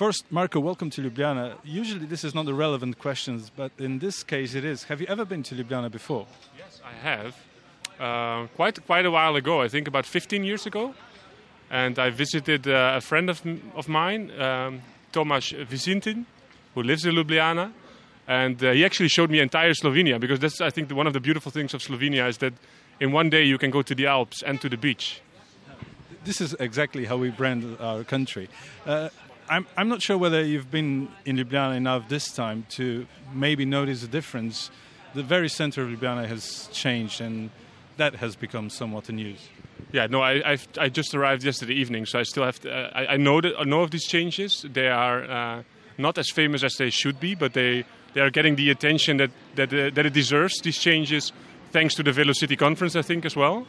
First, Marco, welcome to Ljubljana. Usually, this is not the relevant questions, but in this case, it is. Have you ever been to Ljubljana before? Yes, I have. Uh, quite quite a while ago. I think about 15 years ago, and I visited uh, a friend of of mine, um, Tomas Visintin, who lives in Ljubljana, and uh, he actually showed me entire Slovenia because that's I think the, one of the beautiful things of Slovenia is that in one day you can go to the Alps and to the beach. This is exactly how we brand our country. Uh, I'm, I'm not sure whether you've been in Ljubljana enough this time to maybe notice the difference. The very center of Ljubljana has changed, and that has become somewhat the news. Yeah, no, I I've, i just arrived yesterday evening, so I still have to. Uh, I, I, know that I know of these changes. They are uh, not as famous as they should be, but they they are getting the attention that that uh, that it deserves. These changes, thanks to the Velo-city conference, I think as well.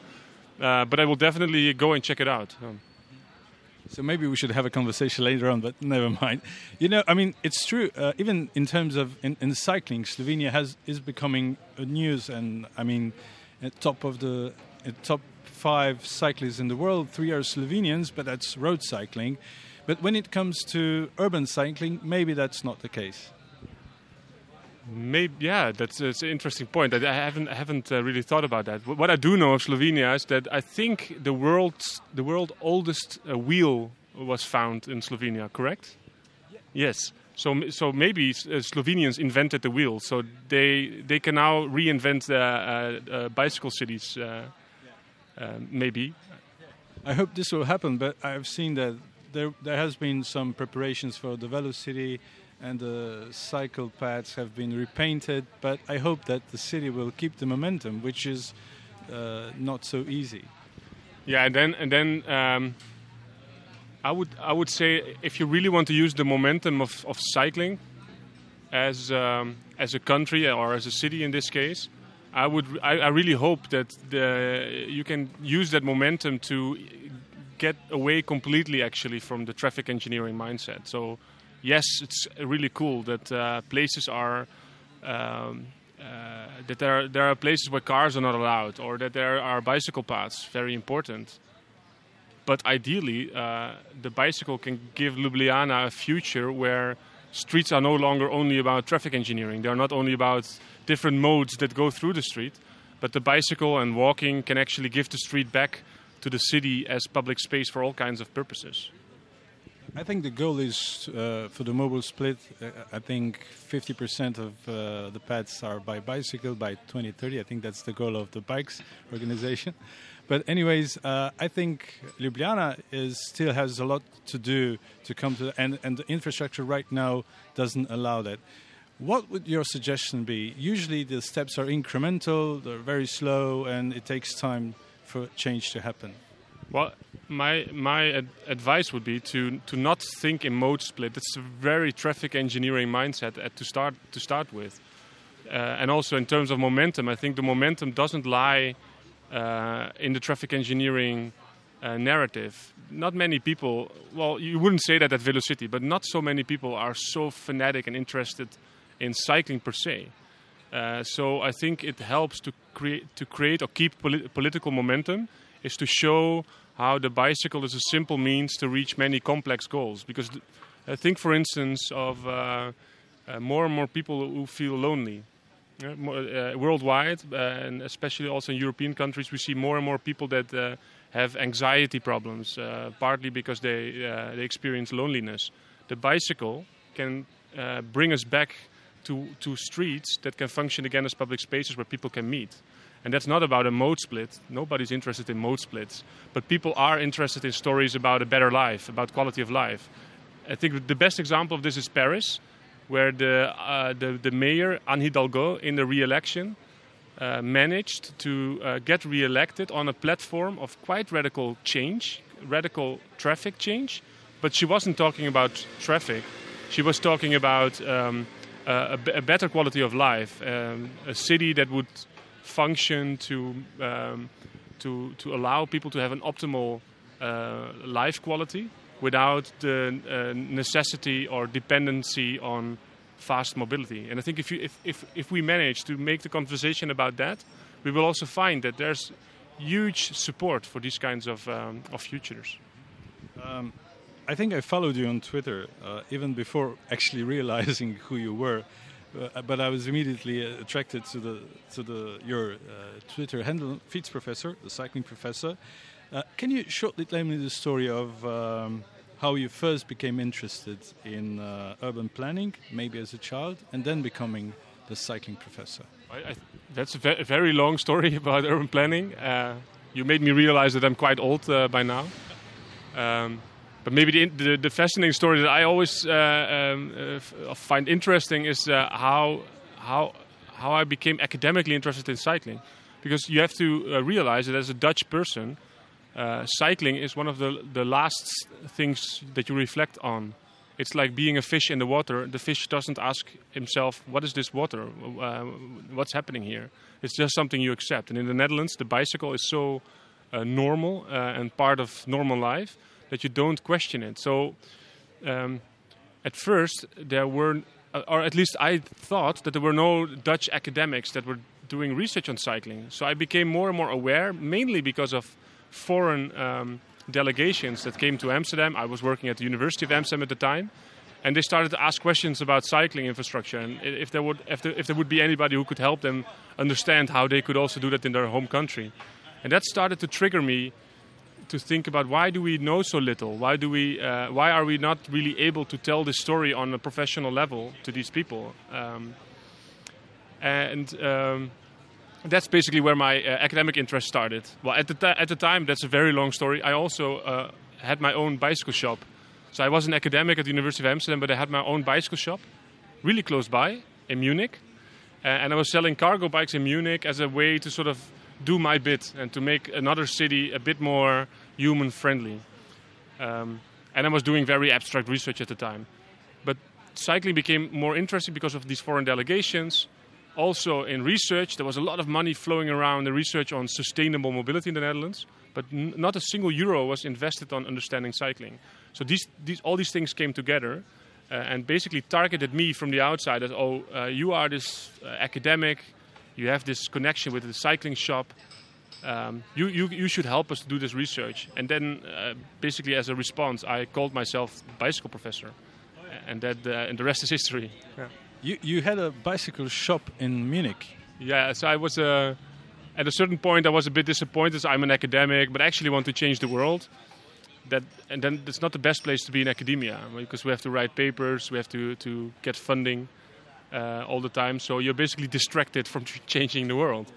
Uh, but I will definitely go and check it out. Um. So maybe we should have a conversation later on, but never mind. You know, I mean, it's true. Uh, even in terms of in, in, cycling, Slovenia has is becoming a news, and I mean, top of the top five cyclists in the world, three are Slovenians, but that's road cycling. But when it comes to urban cycling, maybe that's not the case. Maybe yeah, that's, that's, an interesting point. I haven't I haven't uh, really thought about that. What I do know of Slovenia is that I think the world's the world oldest uh, wheel was found in Slovenia. Correct? Yeah. Yes. So so maybe uh, Slovenians invented the wheel, so they they can now reinvent the uh, uh, bicycle cities. Uh, maybe. I hope this will happen, but I've seen that there there has been some preparations for the Velo-city and the cycle paths have been repainted. But I hope that the city will keep the momentum, which is uh, not so easy. Yeah, and then and then um, I would I would say if you really want to use the momentum of, of cycling as um, as a country or as a city in this case, I would I, I really hope that the, you can use that momentum to get away completely actually from the traffic engineering mindset. So yes, it's really cool that uh, places are. Um, uh, that there are, there are places where cars are not allowed, or that there are bicycle paths, very important. But ideally, uh, the bicycle can give Ljubljana a future where streets are no longer only about traffic engineering. They are not only about different modes that go through the street, but the bicycle and walking can actually give the street back to the city as public space for all kinds of purposes. I think the goal is uh, for the mobile split. Uh, I think 50% of uh, the paths are by bicycle by 2030. I think that's the goal of the bikes organization. But anyways, uh, I think Ljubljana is still has a lot to do to come to, and and the infrastructure right now doesn't allow that. What would your suggestion be? Usually the steps are incremental, they're very slow, and it takes time for change to happen. Well, my my ad- advice would be to to not think in mode split. It's a very traffic engineering mindset at, to start to start with, uh, and also in terms of momentum, I think the momentum doesn't lie uh, in the traffic engineering uh, narrative. Not many people. Well, you wouldn't say that at Velo-city, but not so many people are so fanatic and interested in cycling per se. Uh, so I think it helps to create to create or keep polit- political momentum is to show how the bicycle is a simple means to reach many complex goals. Because I think, for instance, of uh, uh, more and more people who feel lonely. Uh, uh, worldwide, uh, and especially also in European countries, we see more and more people that have anxiety problems, partly because they, they experience loneliness. The bicycle can bring us back to, to streets that can function again as public spaces where people can meet. And that's not about a mode split. Nobody's interested in mode splits. But people are interested in stories about a better life, about quality of life. I think the best example of this is Paris, where the, uh, the, the, mayor, Anne Hidalgo, in the re election, uh, managed to uh, get re elected on a platform of quite radical change, radical traffic change. But she wasn't talking about traffic, she was talking about um, a, better quality of life, um, a city that would function to um, to to allow people to have an optimal uh, life quality without the uh, necessity or dependency on fast mobility. And I think if, you, if, if, if we manage to make the conversation about that, we will also find that there's huge support for these kinds of, um, of futures. Um, I think I followed you on Twitter uh, even before actually realizing who you were. Uh, but I was immediately attracted to the to the your uh, Twitter handle, Fiets Professor, the cycling professor. Uh, can you shortly tell me the story of um, how you first became interested in uh, urban planning, maybe as a child, and then becoming the cycling professor? I, I, that's a ve very long story about urban planning. Uh, you made me realize that I'm quite old uh, by now. Um, but maybe the, the, the, fascinating story that I always uh, um, uh, find interesting is uh, how how how I became academically interested in cycling, because you have to uh, realize that as a Dutch person, uh, cycling is one of the the last things that you reflect on. It's like being a fish in the water. The fish doesn't ask himself, "What is this water? Uh, what's happening here?" It's just something you accept. And in the Netherlands, the bicycle is so normal and part of normal life that you don't question it. So um, at first there were, uh, or at least I thought that there were no Dutch academics that were doing research on cycling. So I became more and more aware, mainly because of foreign um, delegations that came to Amsterdam. I was working at the University of Amsterdam at the time. And they started to ask questions about cycling infrastructure, and if there would, if there, if there would be anybody who could help them understand how they could also do that in their home country, and that started to trigger me to think about why do we know so little? Why do we? Uh, why are we not really able to tell this story on a professional level to these people? Um, and um, that's basically where my uh, academic interest started. Well, at the t- at the time, that's a very long story. I also uh, had my own bicycle shop, so I was an academic at the University of Amsterdam, but I had my own bicycle shop, really close by in Munich, and I was selling cargo bikes in Munich as a way to sort of do my bit and to make another city a bit more human friendly. Um, and I was doing very abstract research at the time. But cycling became more interesting because of these foreign delegations. Also, in research, there was a lot of money flowing around the research on sustainable mobility in the Netherlands, but n- not a single euro was invested on understanding cycling. So, these, these, all these things came together uh, and basically targeted me from the outside as oh, uh, you are this uh, academic you have this connection with the cycling shop. Um, you, you, you should help us to do this research. And then, uh, basically, as a response, I called myself bicycle professor, and that uh, and the rest is history. Yeah. You you had a bicycle shop in Munich. Yeah, so I was uh, at a certain point I was a bit disappointed. So I'm an academic, but I actually want to change the world. That and then it's not the best place to be in academia because we have to write papers, we have to to get funding uh, all the time. So you're basically distracted from changing the world,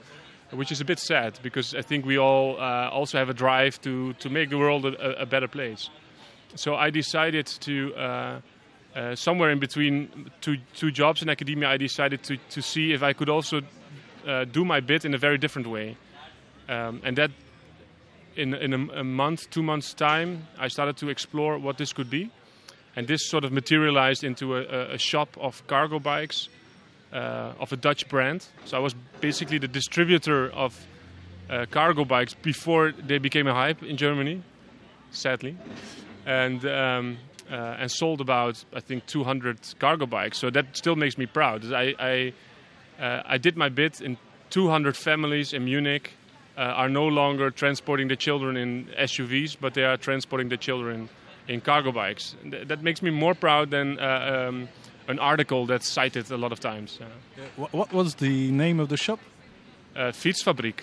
which is a bit sad because I think we all uh, also have a drive to, to make the world a, a better place. So I decided to, uh, uh, somewhere in between two, two jobs in academia, I decided to, to see if I could also uh, do my bit in a very different way. Um, and that in, in a, a month, two months' time, I started to explore what this could be. And this sort of materialized into a, a shop of cargo bikes uh, of a Dutch brand. So I was basically the distributor of uh, cargo bikes before they became a hype in Germany, sadly, and um, uh, and sold about I think 200 cargo bikes. So that still makes me proud. I I, uh, I did my bit in 200 families in Munich. Uh, are no longer transporting the children in SUVs, but they are transporting the children in cargo bikes. Th- that makes me more proud than uh, um, an article that's cited a lot of times. Yeah. What was the name of the shop? Uh, Fietsfabriek,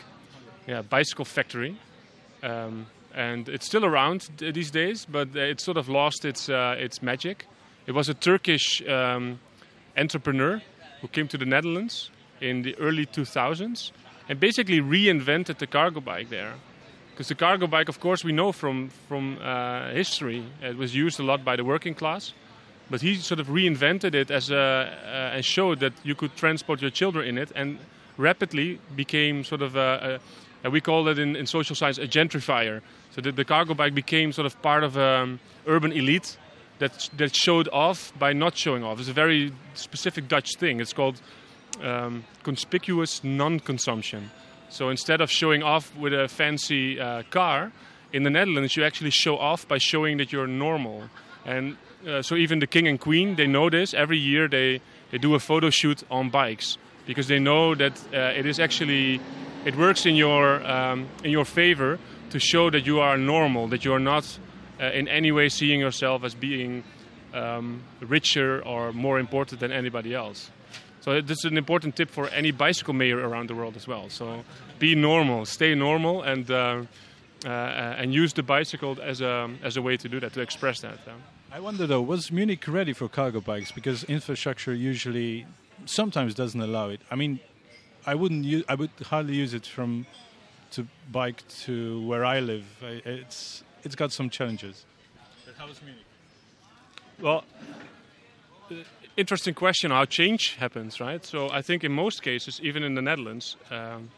yeah, bicycle factory. Um, and it's still around these days, but it sort of lost its uh, its magic. It was a Turkish um, entrepreneur who came to the Netherlands in the early 2000s and basically reinvented the cargo bike there. Because the cargo bike, of course, we know from from uh, history, it was used a lot by the working class. But he sort of reinvented it as a uh, and showed that you could transport your children in it, and rapidly became sort of a, a we call it in, in, social science a gentrifier. So that the cargo bike became sort of part of an um, urban elite that that showed off by not showing off. It's a very specific Dutch thing. It's called um, conspicuous non-consumption. So instead of showing off with a fancy uh, car, in the Netherlands you actually show off by showing that you're normal. And uh, so even the king and queen, they know this. Every year they, they do a photo shoot on bikes because they know that uh, it is actually it works in your um, in your favor to show that you are normal, that you are not uh, in any way seeing yourself as being um, richer or more important than anybody else. So this is an important tip for any bicycle mayor around the world as well. So be normal, stay normal, and uh, uh, and use the bicycle as a as a way to do that, to express that. I wonder though, was Munich ready for cargo bikes? Because infrastructure usually sometimes doesn't allow it. I mean, I wouldn't use, I would hardly use it from to bike to where I live. It's it's got some challenges. But how was Munich? Well, interesting question how change happens, right? So I think in most cases, even in the Netherlands, um,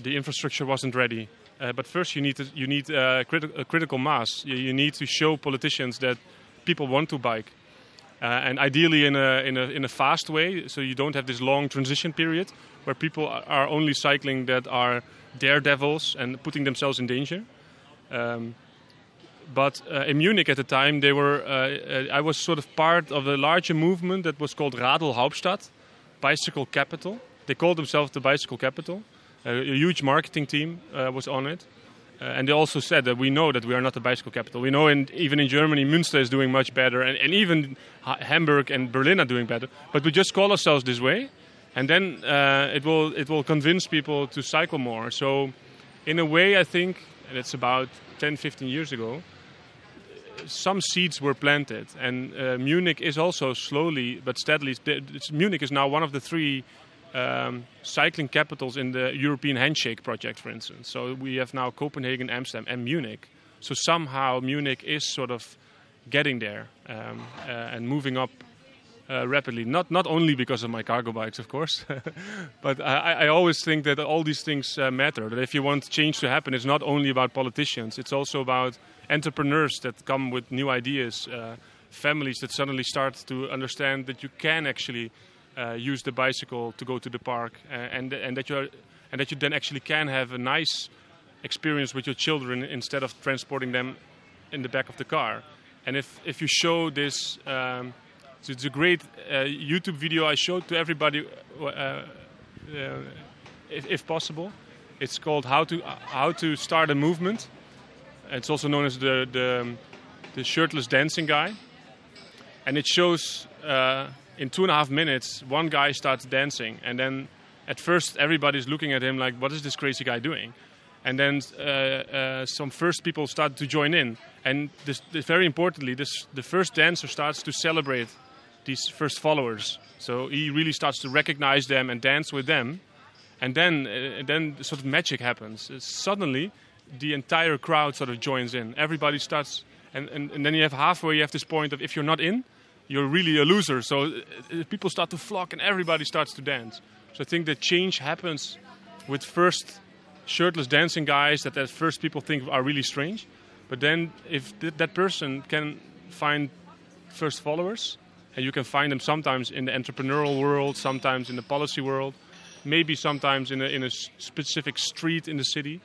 the infrastructure wasn't ready. Uh, but first, you need to, you need uh, criti- a critical mass. You, you, need to show politicians that people want to bike, uh, and ideally in a, in a in a fast way, so you don't have this long transition period where people are only cycling that are daredevils and putting themselves in danger. Um, but uh, in Munich at the time, they were. Uh, I was sort of part of a larger movement that was called Radl Hauptstadt, bicycle capital. They called themselves the bicycle capital. A huge marketing team uh, was on it, uh, and they also said that we know that we are not the bicycle capital. We know, in, even in Germany, Münster is doing much better, and, and even ha- Hamburg and Berlin are doing better. But we just call ourselves this way, and then uh, it will it will convince people to cycle more. So, in a way, I think, and it's about 10, 15 years ago some seeds were planted, and uh, Munich is also slowly but steadily. Munich is now one of the three um, cycling capitals in the European Handshake project, for instance. So we have now Copenhagen, Amsterdam, and Munich. So somehow Munich is sort of getting there um, uh, and moving up uh, rapidly. Not not only because of my cargo bikes, of course, but I, I, always think that all these things uh, matter. That if you want change to happen, it's not only about politicians. It's also about entrepreneurs that come with new ideas, uh, families that suddenly start to understand that you can actually uh, use the bicycle to go to the park, uh, and and that you and that you then actually can have a nice experience with your children instead of transporting them in the back of the car. And if if you show this. Um, it's a great uh, YouTube video I showed to everybody, uh, uh, if, if, possible. It's called "How to How to Start a Movement." It's also known as the the, the shirtless dancing guy, and it shows in two and a half minutes one guy starts dancing, and then at first everybody's looking at him like, "What is this crazy guy doing?" and then uh, uh, some first people start to join in. And this, this, very importantly, this, the first dancer starts to celebrate these first followers. So he really starts to recognize them and dance with them, and then uh, then sort of magic happens. Uh, suddenly, the entire crowd sort of joins in. Everybody starts, and, and, and then you have halfway. You have this point of if you're not in, you're really a loser. So uh, uh, people start to flock, and everybody starts to dance. So I think that change happens with first shirtless dancing guys that at first people think are really strange, but then if th- that person can find first followers and you can find them sometimes in the entrepreneurial world, sometimes in the policy world, maybe sometimes in a, in a specific street in the city.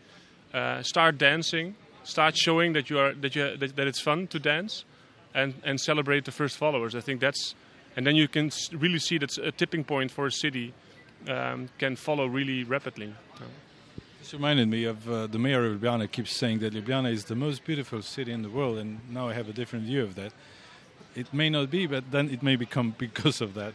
Uh, start dancing, start showing that you are that you that, that, it's fun to dance, and and celebrate the first followers. I think that's, and then you can really see that a tipping point for a city um, can follow really rapidly. This reminded me of uh, the mayor of Ljubljana keeps saying that Ljubljana is the most beautiful city in the world, and now I have a different view of that it may not be, but then it may become because of that.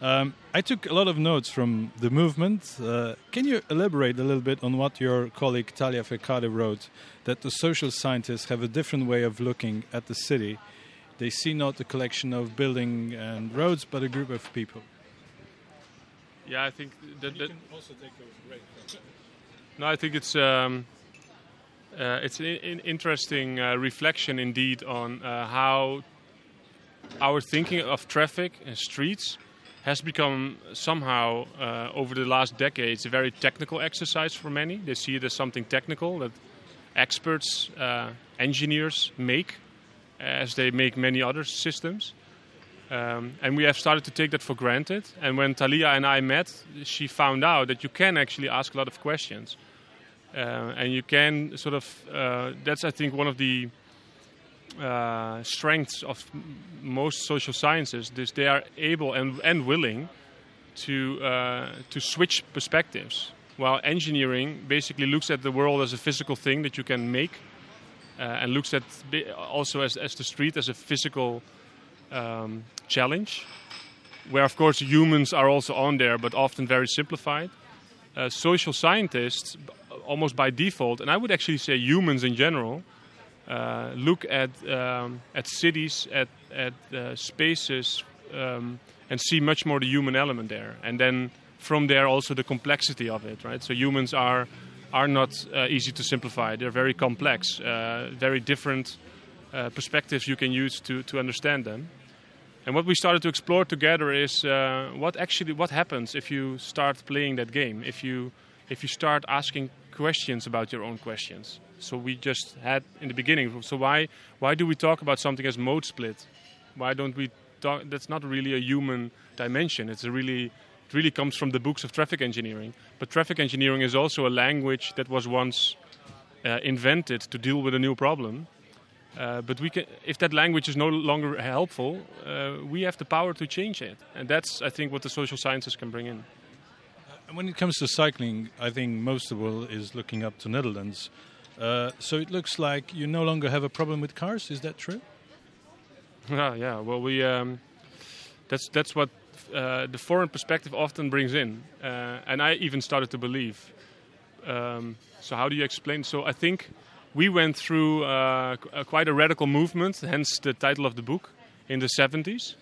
Um, I took a lot of notes from the movement. Uh, can you elaborate a little bit on what your colleague Thalia Verkade wrote? That the social scientists have a different way of looking at the city. They see not a collection of buildings and roads, but a group of people. Yeah, I think that. that also take those great. No, I think it's. Um, uh, it's an interesting uh, reflection indeed on uh, how our thinking of traffic and streets has become somehow uh, over the last decades a very technical exercise for many. They see it as something technical that experts, uh, engineers make, as they make many other systems. Um, and we have started to take that for granted. And when Thalia and I met, she found out that you can actually ask a lot of questions. Uh, and you can sort of, uh, that's I think one of the uh, strengths of most social sciences is they are able and, and willing to uh, to switch perspectives. While engineering basically looks at the world as a physical thing that you can make, and looks at also as, as the street as a physical um, challenge, where of course humans are also on there, but often very simplified. Uh, social scientists, almost by default, and I would actually say humans in general, uh, look at um, at cities, at at uh, spaces, um, and see much more the human element there, and then from there also the complexity of it. Right. So humans are are not uh, easy to simplify. They're very complex, uh, very different uh, perspectives you can use to to understand them. And what we started to explore together is uh, what actually what happens if you start playing that game. If you if you start asking questions about your own questions. So we just had in the beginning. So why why do we talk about something as mode split? Why don't we talk? That's not really a human dimension. It's a really it really comes from the books of traffic engineering. But traffic engineering is also a language that was once uh, invented to deal with a new problem. Uh, but we can, if that language is no longer helpful, uh, we have the power to change it, and that's I think what the social sciences can bring in. When it comes to cycling, I think most of the world is looking up to Netherlands. Uh, so it looks like you no longer have a problem with cars. Is that true? Yeah, yeah. Well, we um, that's that's what uh, the foreign perspective often brings in, uh, and I even started to believe. Um, so how do you explain? So I think we went through uh, a, quite a radical movement, hence the title of the book, in the 70s,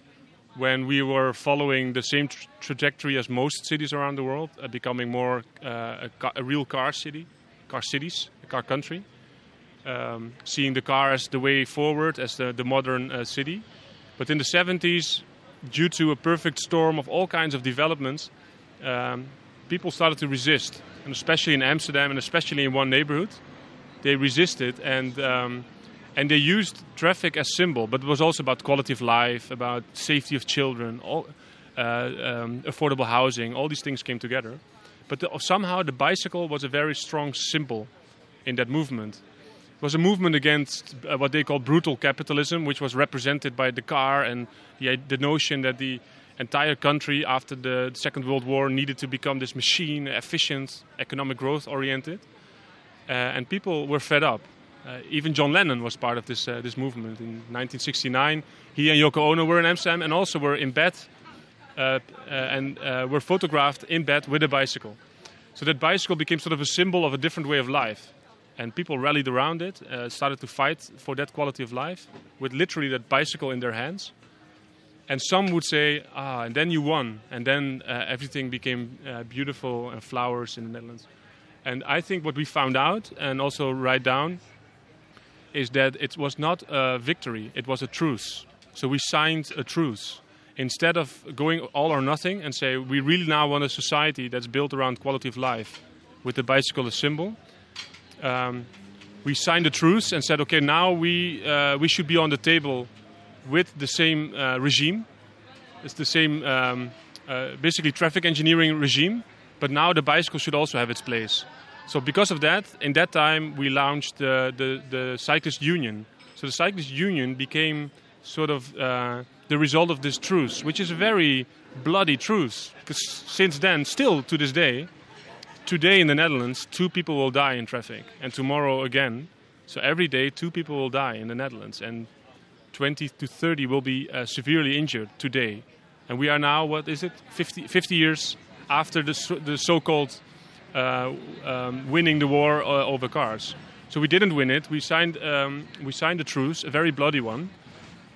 when we were following the same tra- trajectory as most cities around the world, uh, becoming more uh, a, ca- a, real car city, car cities, a car country, um, seeing the car as the way forward, as the, the modern uh, city. But in the 70s, due to a perfect storm of all kinds of developments, um, people started to resist, and especially in Amsterdam, and especially in one neighborhood they resisted and um, and they used traffic as a symbol, but it was also about quality of life, about safety of children, all, uh, um, affordable housing. All these things came together, but the, somehow the bicycle was a very strong symbol in that movement. It was a movement against uh, what they call brutal capitalism, which was represented by the car and the, the notion that the entire country after the Second World War needed to become this machine, efficient, economic growth oriented. Uh, and people were fed up. Uh, even John Lennon was part of this uh, this movement in 1969. He and Yoko Ono were in Amsterdam and also were in bed and were photographed in bed with a bicycle. So that bicycle became sort of a symbol of a different way of life and people rallied around it, uh, started to fight for that quality of life with literally that bicycle in their hands. And some would say, ah, and then you won, and then uh, everything became uh, beautiful and flowers in the Netherlands. And I think what we found out and also write down is that it was not a victory, it was a truce. So we signed a truce. Instead of going all or nothing and say, we really now want a society that's built around quality of life with the bicycle as symbol, um, we signed a truce and said, okay, now we, uh, we should be on the table with the same uh, regime. It's the same, um, uh, basically, traffic engineering regime, but now the bicycle should also have its place. So because of that, in that time we launched the, the, the Cyclist Union. So the Cyclist Union became sort of uh, the result of this truce, which is a very bloody truce. Because since then, still to this day, today in the Netherlands, two people will die in traffic, and tomorrow again. So every day, two people will die in the Netherlands, and 20 to 30 will be uh, severely injured today. And we are now, what is it, 50, 50 years after the, the so called uh, um, winning the war uh, over cars. So we didn't win it. We signed um, we signed a truce, a very bloody one.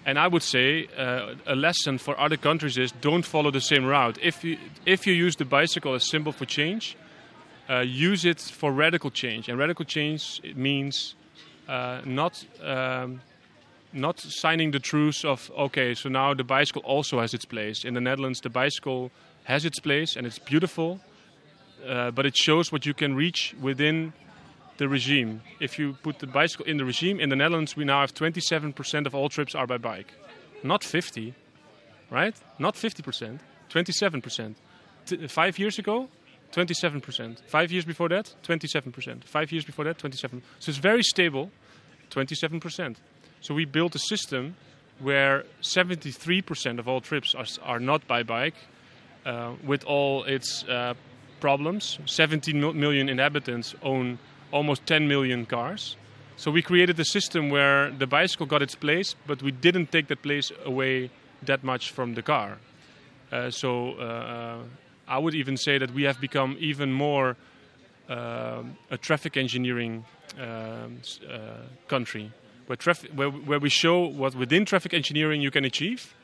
And I would say uh, a lesson for other countries is don't follow the same route. If you if you use the bicycle as symbol for change, uh, use it for radical change. And radical change means uh, not um, not signing the truce of okay, so now the bicycle also has its place in the Netherlands. The bicycle has its place and it's beautiful, uh, but it shows what you can reach within the regime. If you put the bicycle in the regime, in the Netherlands, we now have 27% of all trips are by bike. Not 50, right? Not 50%, 27%. T- five years ago, 27%. Five years before that, 27%. Five years before that, 27. So it's very stable, 27%. So we built a system where 73% of all trips are, are not by bike, uh, with all its uh, problems. 17 million inhabitants own almost 10 million cars. So we created a system where the bicycle got its place, but we didn't take that place away that much from the car. Uh, so uh, I would even say that we have become even more uh, a traffic engineering um, uh, country, where, traffic, where, where we show what within traffic engineering you can achieve,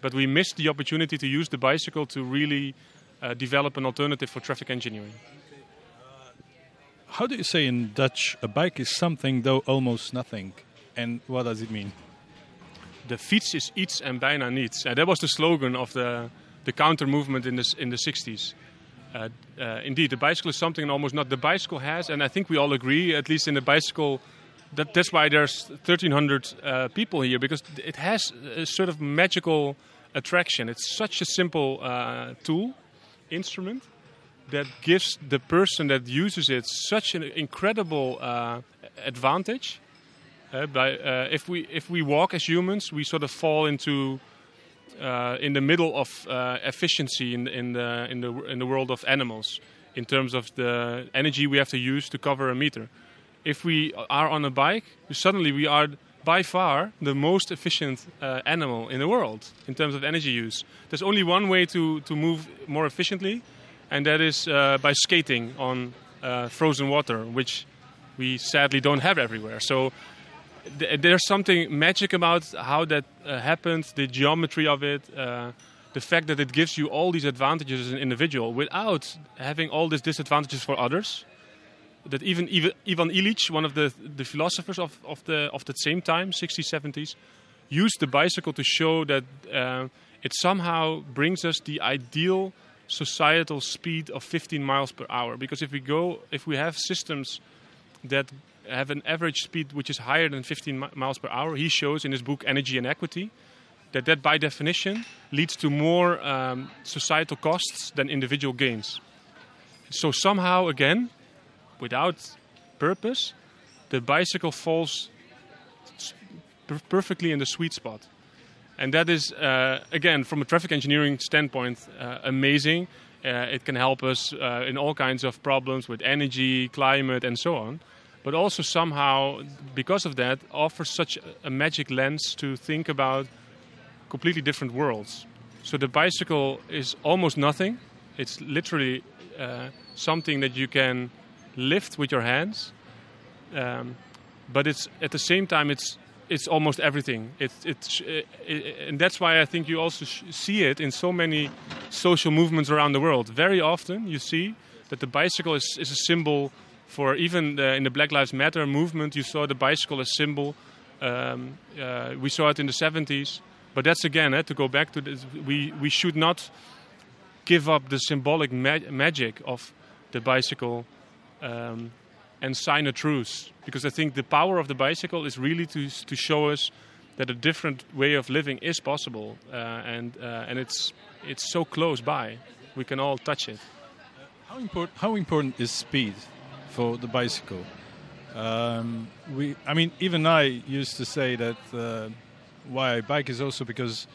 but we missed the opportunity to use the bicycle to really uh, develop an alternative for traffic engineering. How do you say in Dutch, a bike is something though almost nothing? And what does it mean? The fiets is iets en bijna niets. And that was the slogan of the, the counter movement in the, in the 60s. Uh, uh, indeed, the bicycle is something almost not the bicycle has, and I think we all agree, at least in the bicycle, that that's why there's 1,300 uh, people here because it has a sort of magical attraction. It's such a simple uh, tool, instrument, that gives the person that uses it such an incredible uh, advantage. Uh, by, if we if we walk as humans, we sort of fall into uh, in the middle of uh, efficiency in, in, the, in, the, in the world of animals in terms of the energy we have to use to cover a meter. If we are on a bike, suddenly we are by far the most efficient uh, animal in the world in terms of energy use. There's only one way to, to move more efficiently, and that is uh, by skating on uh, frozen water, which we sadly don't have everywhere. So there's something magic about how that uh, happens, the geometry of it, uh, the fact that it gives you all these advantages as an individual without having all these disadvantages for others. That even Ivan Illich, one of the, the philosophers of, of, the, of the same time, 60s, 70s, used the bicycle to show that uh, it somehow brings us the ideal societal speed of 15 miles per hour. Because if we go, if we have systems that have an average speed which is higher than 15 miles per hour. He shows in his book Energy and Equity that that by definition leads to more um, societal costs than individual gains. So somehow again, without purpose, the bicycle falls perfectly in the sweet spot. And that is, uh, again, from a traffic engineering standpoint, uh, amazing. Uh, it can help us uh, in all kinds of problems with energy, climate, and so on but also somehow, because of that, offers such a magic lens to think about completely different worlds. So the bicycle is almost nothing. It's literally uh, something that you can lift with your hands, um, but it's at the same time it's it's almost everything. It's it, it, and that's why I think you also see it in so many social movements around the world. Very often you see that the bicycle is, is a symbol for even the, in the Black Lives Matter movement, you saw the bicycle as symbol. Um, uh, we saw it in the 70s. But that's again, eh, to go back to this, we, we should not give up the symbolic ma- magic of the bicycle um, and sign a truce. Because I think the power of the bicycle is really to, to show us that a different way of living is possible. Uh, and, uh, and it's, it's so close by. We can all touch it. How, import- how important is speed? For the bicycle. Um, we, I mean, even I used to say that uh, why I bike is also because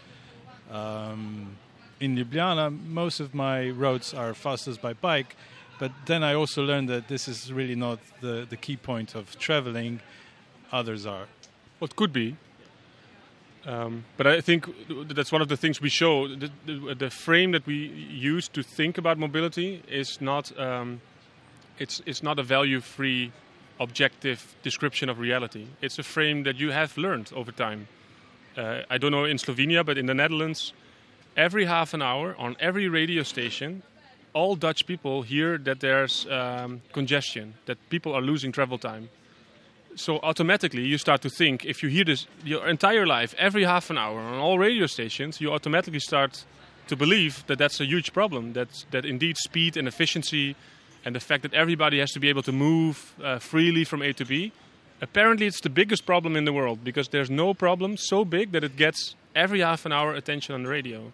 um, in Ljubljana most of my roads are fastest by bike, but then I also learned that this is really not the, the key point of traveling. Others are. Well, it could be. Um, but I think that's one of the things we show. The, the, the, frame that we use to think about mobility is not um, it's it's not a value-free, objective description of reality. It's a frame that you have learned over time. Uh, I don't know in Slovenia, but in the Netherlands, every half an hour on every radio station, all Dutch people hear that there's um, congestion, that people are losing travel time. So automatically you start to think, if you hear this your entire life, every half an hour on all radio stations, you automatically start to believe that that's a huge problem. That that indeed speed and efficiency and the fact that everybody has to be able to move uh, freely from A to B. Apparently, it's the biggest problem in the world because there's no problem so big that it gets every half an hour attention on the radio.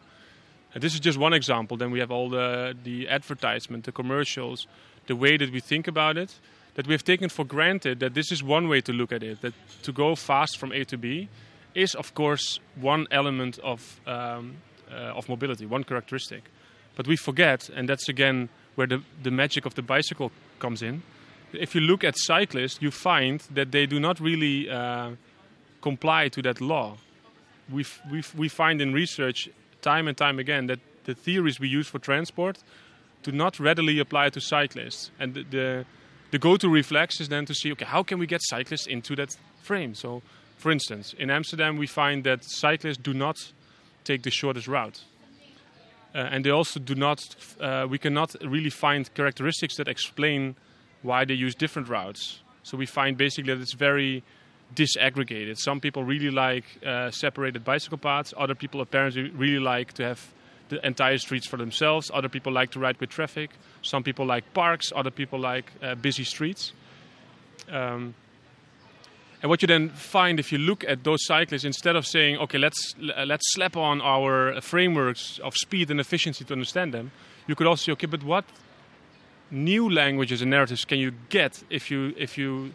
And this is just one example. Then we have all the the advertisement, the commercials, the way that we think about it. That we have taken for granted that this is one way to look at it. That to go fast from A to B is, of course, one element of um, uh, of mobility, one characteristic. But we forget, and that's again where the, the magic of the bicycle comes in, if you look at cyclists, you find that they do not really uh, comply to that law. we we find in research time and time again that the theories we use for transport do not readily apply to cyclists. And the, the, the go-to reflex is then to see, okay, how can we get cyclists into that frame? So, for instance, in Amsterdam, we find that cyclists do not take the shortest route. Uh, and they also do not, uh, we cannot really find characteristics that explain why they use different routes. So we find basically that it's very disaggregated. Some people really like uh, separated bicycle paths. Other people apparently really like to have the entire streets for themselves. Other people like to ride with traffic. Some people like parks. Other people like uh, busy streets. Um, and what you then find if you look at those cyclists, instead of saying, okay, let's let's slap on our frameworks of speed and efficiency to understand them, you could also say, okay, but what new languages and narratives can you get if you if you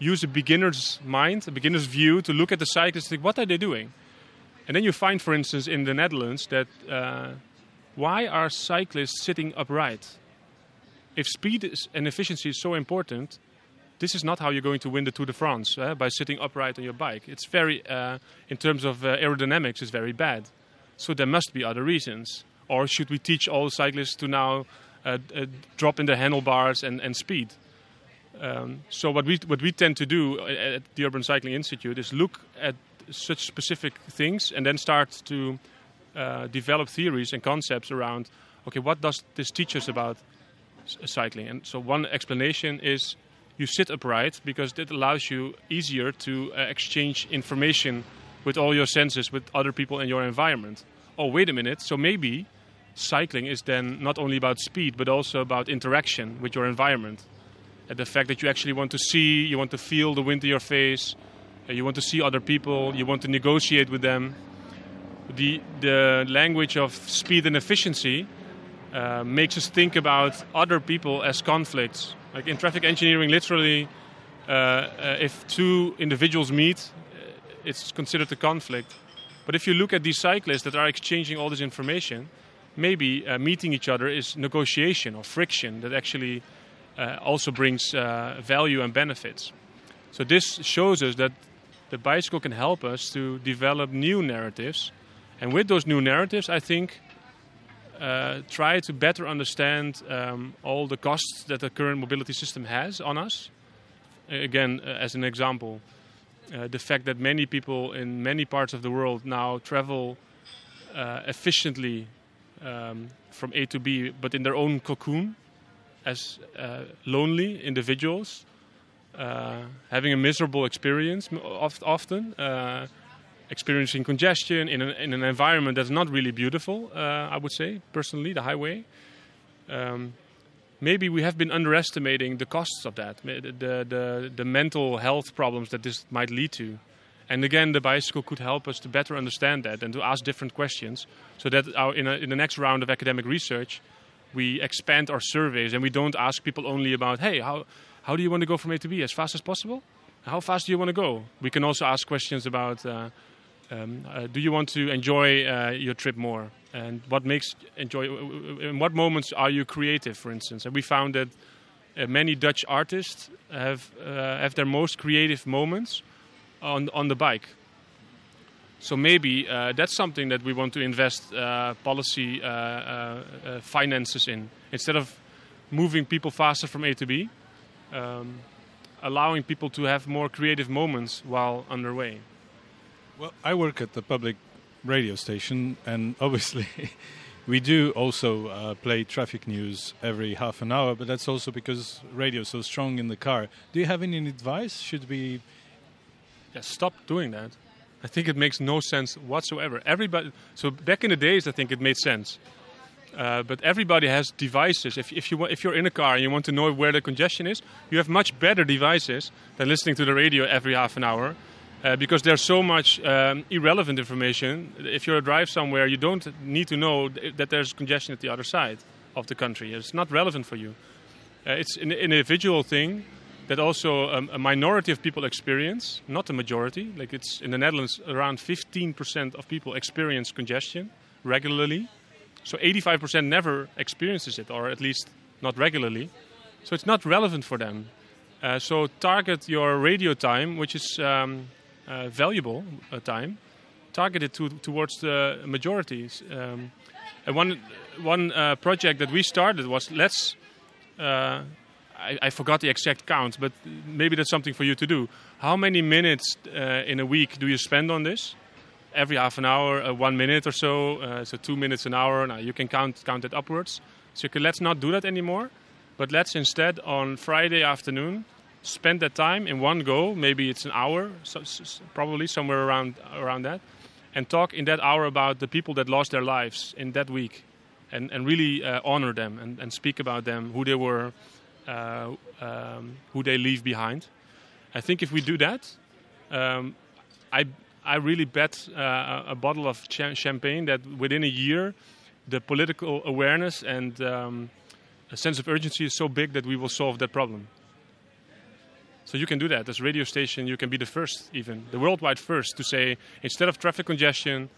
use a beginner's mind, a beginner's view, to look at the cyclists what are they doing? And then you find, for instance, in the Netherlands, that uh, why are cyclists sitting upright? If speed and efficiency is so important, this is not how you're going to win the Tour de France uh, by sitting upright on your bike. It's very, uh, in terms of uh, aerodynamics, it's very bad. So there must be other reasons. Or should we teach all cyclists to now uh, uh, drop in the handlebars and, and speed? Um, so what we what we tend to do at the Urban Cycling Institute is look at such specific things and then start to uh, develop theories and concepts around okay what does this teach us about cycling and so one explanation is you sit upright because it allows you easier to uh, exchange information with all your senses with other people in your environment. Oh, wait a minute. So maybe cycling is then not only about speed but also about interaction with your environment. And the fact that you actually want to see, you want to feel the wind in your face, uh, you want to see other people, you want to negotiate with them. The, the language of speed and efficiency uh, makes us think about other people as conflicts like in traffic engineering, literally, uh, uh, if two individuals meet, uh, it's considered a conflict. But if you look at these cyclists that are exchanging all this information, maybe uh, meeting each other is negotiation or friction that actually uh, also brings uh, value and benefits. So this shows us that the bicycle can help us to develop new narratives, and with those new narratives, I think uh, try to better understand um, all the costs that the current mobility system has on us. Again, uh, as an example, uh, the fact that many people in many parts of the world now travel uh, efficiently um, from A to B, but in their own cocoon as uh, lonely individuals, uh, having a miserable experience often experiencing congestion in an, in an environment that's not really beautiful, uh, I would say, personally, the highway. Um, maybe we have been underestimating the costs of that, the, the, the mental health problems that this might lead to. And again, the bicycle could help us to better understand that and to ask different questions so that our, in, a, in the next round of academic research, we expand our surveys and we don't ask people only about, hey, how, how do you want to go from A to B as fast as possible? How fast do you want to go? We can also ask questions about uh, um, uh, do you want to enjoy uh, your trip more? And what makes enjoy? In what moments are you creative, for instance? And we found that uh, many Dutch artists have uh, have their most creative moments on on the bike. So maybe uh, that's something that we want to invest uh, policy finances in instead of moving people faster from A to B. Um, allowing people to have more creative moments while underway. Well, I work at the public radio station, and obviously, we do also uh, play traffic news every half an hour, but that's also because radio is so strong in the car. Do you have any advice? Should we. Yeah, stop doing that. I think it makes no sense whatsoever. Everybody. So back in the days, I think it made sense. Uh, but everybody has devices. If, if, you, if you're in a car and you want to know where the congestion is, you have much better devices than listening to the radio every half an hour uh, because there's so much um, irrelevant information. If you're a drive somewhere, you don't need to know that there's congestion at the other side of the country. It's not relevant for you. Uh, it's an individual thing that also um, a minority of people experience, not a majority. Like it's in the Netherlands, around 15% of people experience congestion regularly. So 85% never experiences it, or at least not regularly. So it's not relevant for them. Uh, so target your radio time, which is um, uh, valuable uh, time, targeted to, towards the majorities. Um, and one one uh, project that we started was let's. Uh, I, I, forgot the exact count, but maybe that's something for you to do. How many minutes uh, in a week do you spend on this? Every half an hour, one minute or so, so two minutes an hour. Now you can count count it upwards. So can, let's not do that anymore, but let's instead on Friday afternoon spend that time in one go. Maybe it's an hour, so, probably somewhere around around that, and talk in that hour about the people that lost their lives in that week, and and really uh, honor them and, and speak about them, who they were, uh, um, who they leave behind. I think if we do that, um, I I really bet uh, a bottle of ch- champagne that within a year the political awareness and um, a sense of urgency is so big that we will solve that problem. So you can do that as a radio station. You can be the first, even the worldwide first, to say instead of traffic congestion,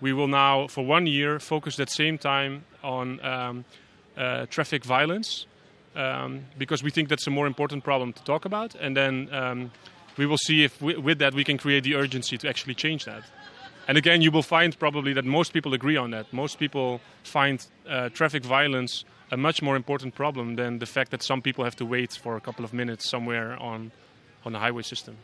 we will now for one year focus that same time on um, uh, traffic violence um, because we think that's a more important problem to talk about, and then um, we will see if we, with that we can create the urgency to actually change that. And again, you will find probably that most people agree on that. Most people find uh, traffic violence a much more important problem than the fact that some people have to wait for a couple of minutes somewhere on, on the highway system.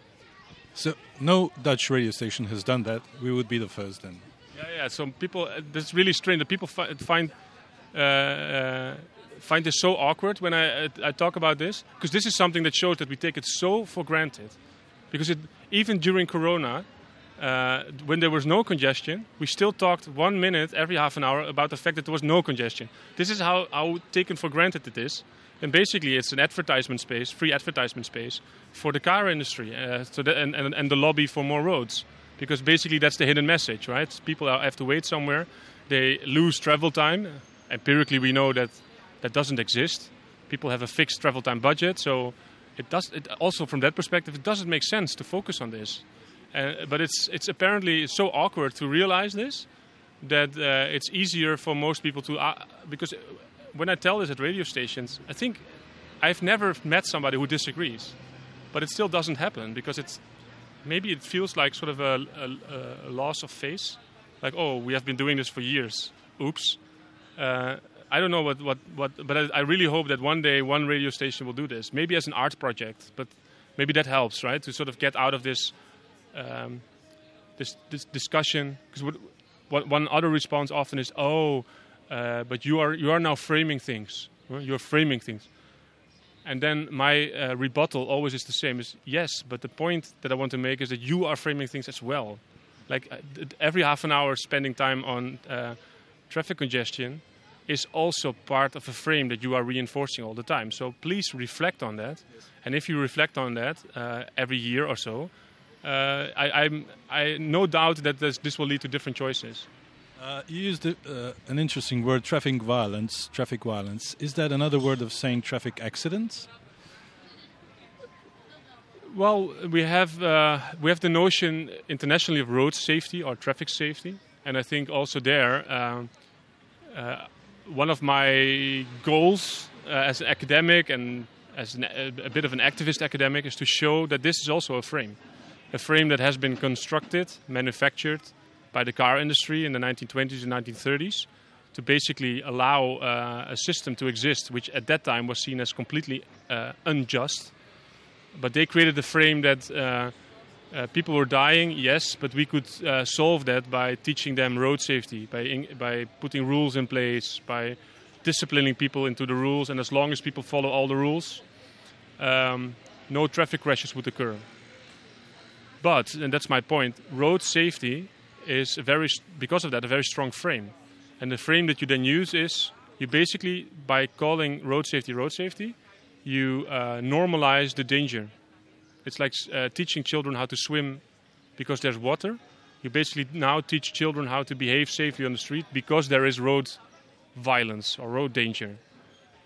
So, no Dutch radio station has done that. We would be the first then. Yeah, yeah. So people, uh, that's really strange. That people fi- find uh, uh, find this so awkward when I I talk about this because this is something that shows that we take it so for granted. Because it, even during Corona, uh, when there was no congestion, we still talked one minute every half an hour about the fact that there was no congestion. This is how, how taken for granted it is. And basically, it's an advertisement space, free advertisement space for the car industry uh, so the, and, and, and the lobby for more roads. Because basically, that's the hidden message, right? People have to wait somewhere, they lose travel time. Empirically, we know that that doesn't exist. People have a fixed travel time budget, so it does. It also, from that perspective, it doesn't make sense to focus on this. Uh, but it's it's apparently so awkward to realize this that uh, it's easier for most people to uh, because when I tell this at radio stations, I think I've never met somebody who disagrees, but it still doesn't happen because it's maybe it feels like sort of a, a, a loss of face, like oh we have been doing this for years, oops. Uh, I don't know what, what, what but I, I really hope that one day one radio station will do this, maybe as an art project, but maybe that helps, right? To sort of get out of this um, this, this discussion because what, one other response often is, "Oh, uh, but you are you are now framing things. You're framing things." And then my uh, rebuttal always is the same: is yes, but the point that I want to make is that you are framing things as well. Like uh, every half an hour spending time on uh, traffic congestion is also part of a frame that you are reinforcing all the time. So please reflect on that. Yes. And if you reflect on that uh, every year or so, uh, I, I'm, I no doubt that this, this will lead to different choices. Uh, you used uh, an interesting word, traffic violence. Traffic violence. Is that another word of saying traffic accidents? Well, we have uh, we have the notion internationally of road safety or traffic safety, and I think also there, uh, uh, one of my goals as an academic and as an, a bit of an activist academic is to show that this is also a frame a frame that has been constructed, manufactured by the car industry in the 1920s and 1930s to basically allow uh, a system to exist, which at that time was seen as completely uh, unjust. But they created a frame that uh, uh people were dying, yes, but we could uh, solve that by teaching them road safety, by, in, by putting rules in place, by disciplining people into the rules, and as long as people follow all the rules, um, no traffic crashes would occur. But, and that's my point, road safety is a very, because of that, a very strong frame. And the frame that you then use is you basically, by calling road safety road safety, you uh, normalize the danger. It's like uh, teaching children how to swim because there's water. You basically now teach children how to behave safely on the street because there is road violence or road danger.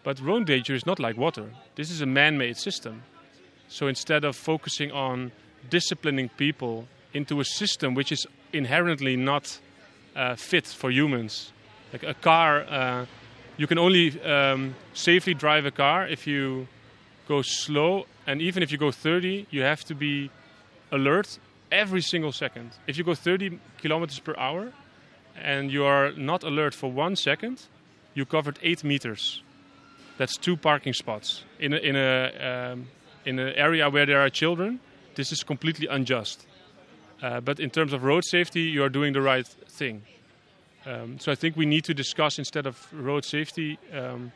But road danger is not like water. This is a man made system. So instead of focusing on disciplining people into a system which is inherently not uh, fit for humans. Like a car, uh, you can only um, safely drive a car if you go slow, and even if you go 30, you have to be alert every single second. If you go 30 kilometers per hour and you are not alert for one second, you covered eight meters. That's two parking spots in a, in a um, in an area where there are children. This is completely unjust. Uh, but in terms of road safety, you are doing the right thing. Um, so I think we need to discuss instead of road safety, um,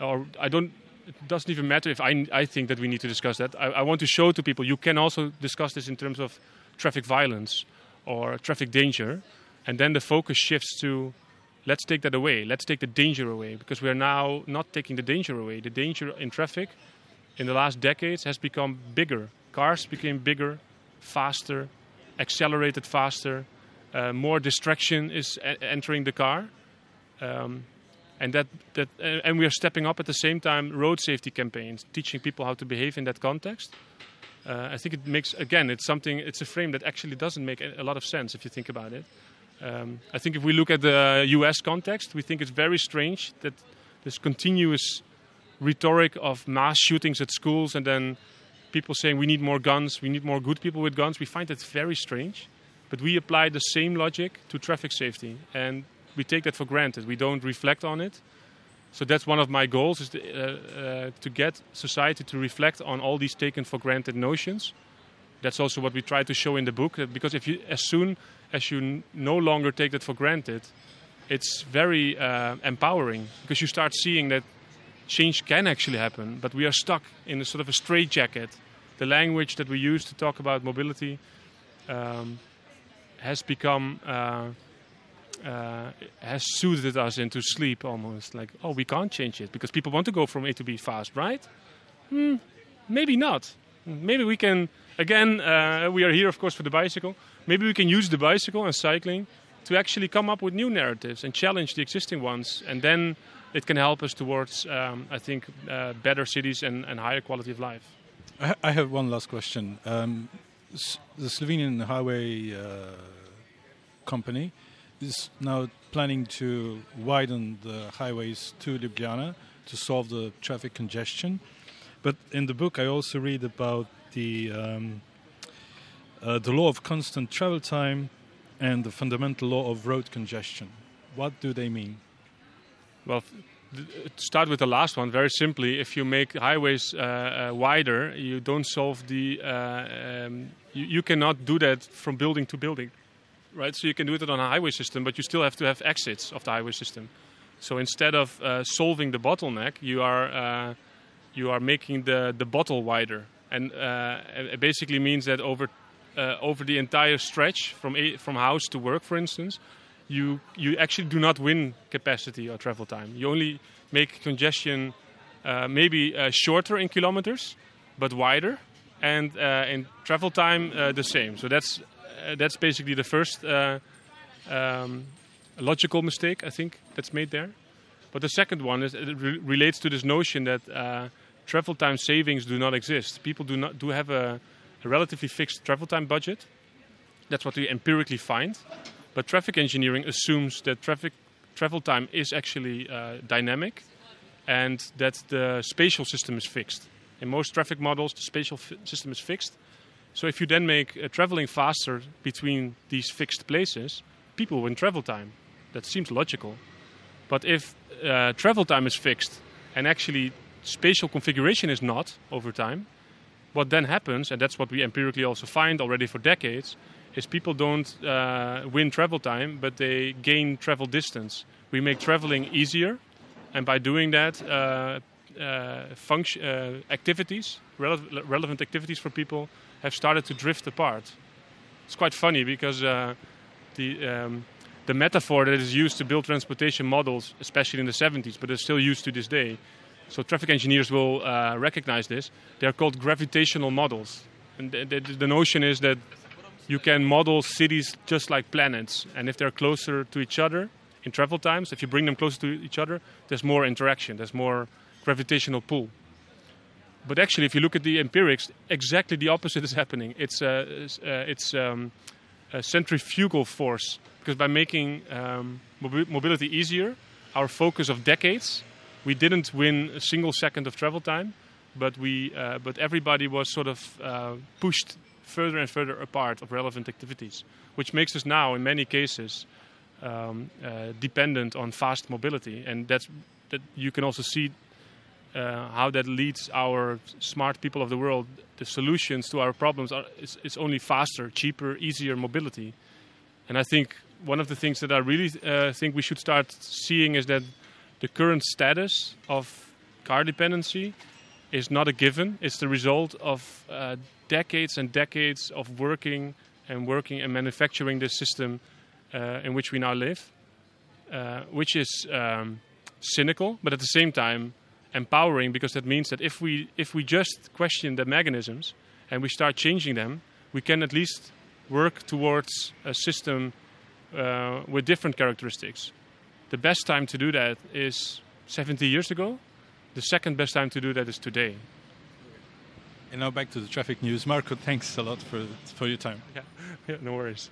or I don't. It doesn't even matter if I, I think that we need to discuss that. I, I want to show to people you can also discuss this in terms of traffic violence or traffic danger, and then the focus shifts to let's take that away. Let's take the danger away because we are now not taking the danger away. The danger in traffic in the last decades has become bigger. Cars became bigger, faster, accelerated faster. Uh, more distraction is a- entering the car, um, and that that uh, and we are stepping up at the same time road safety campaigns, teaching people how to behave in that context. Uh, I think it makes again it's something it's a frame that actually doesn't make a lot of sense if you think about it. Um, I think if we look at the U.S. context, we think it's very strange that this continuous rhetoric of mass shootings at schools and then people saying we need more guns, we need more good people with guns. We find that very strange. But we apply the same logic to traffic safety and we take that for granted. We don't reflect on it. So that's one of my goals is to, uh, uh, to get society to reflect on all these taken for granted notions. That's also what we try to show in the book. Because if you, as soon as you n- no longer take that for granted, it's very uh, empowering because you start seeing that change can actually happen, but we are stuck in a sort of a straitjacket. The language that we use to talk about mobility um, has become uh, uh, has soothed us into sleep almost. Like, oh, we can't change it because people want to go from A to B fast, right? Hmm, maybe not. Maybe we can. Again, uh, we are here, of course, for the bicycle. Maybe we can use the bicycle and cycling to actually come up with new narratives and challenge the existing ones, and then it can help us towards, um, I think, uh, better cities and, and higher quality of life. I, have one last question. Um, the Slovenian highway uh, company is now planning to widen the highways to Ljubljana to solve the traffic congestion. But in the book, I also read about the um, uh, the law of constant travel time and the fundamental law of road congestion. What do they mean? Well, start with the last one, very simply, if you make highways uh, uh, wider, you don't solve the. Uh, um, you, you cannot do that from building to building, right? So you can do it on a highway system, but you still have to have exits of the highway system. So instead of uh, solving the bottleneck, you are uh, you are making the the bottle wider, and uh, it basically means that over over the entire stretch from a, from house to work, for instance, you you actually do not win capacity or travel time. You only make congestion uh, maybe uh, shorter in kilometers, but wider, and uh, in travel time uh, the same. So that's uh, that's basically the first uh, um, logical mistake I think that's made there. But the second one is it re- relates to this notion that travel time savings do not exist. People do not do have a, a relatively fixed travel time budget. That's what we empirically find. But traffic engineering assumes that traffic travel time is actually uh, dynamic and that the spatial system is fixed. In most traffic models, the spatial fi- system is fixed. So if you then make uh, traveling faster between these fixed places, people win travel time. That seems logical. But if uh, travel time is fixed and actually spatial configuration is not over time, what then happens, and that's what we empirically also find already for decades, is people don't uh, win travel time, but they gain travel distance. We make traveling easier, and by doing that, uh, uh, function, uh, activities, rele- relevant activities for people, have started to drift apart. It's quite funny because uh, the um, the metaphor that is used to build transportation models, especially in the 70s, but is still used to this day. So traffic engineers will uh, recognize this. They are called gravitational models, and the, the, the notion is that you can model cities just like planets, and if they're closer to each other in travel times, if you bring them closer to each other, there's more interaction, there's more gravitational pull. But actually, if you look at the empirics, exactly the opposite is happening. It's s- uh, it's um, a centrifugal force because by making um, mobility easier, our focus of decades, we didn't win a single second of travel time, but we uh, but everybody was sort of uh, pushed further and further apart of relevant activities, which makes us now, in many cases, um, uh, dependent on fast mobility, and that's that you can also see uh, how that leads our smart people of the world. The solutions to our problems are is, is only faster, cheaper, easier mobility, and I think one of the things that I really uh, think we should start seeing is that the current status of car dependency is not a given. It's the result of uh, decades and decades of working and working and manufacturing this system uh, in which we now live, uh, which is um, cynical, but at the same time empowering because that means that if we if we just question the mechanisms and we start changing them, we can at least work towards a system uh, with different characteristics. The best time to do that is 70 years ago. The second best time to do that is today. And now back to the traffic news. Marco, thanks a lot for, for your time. Yeah, yeah no worries.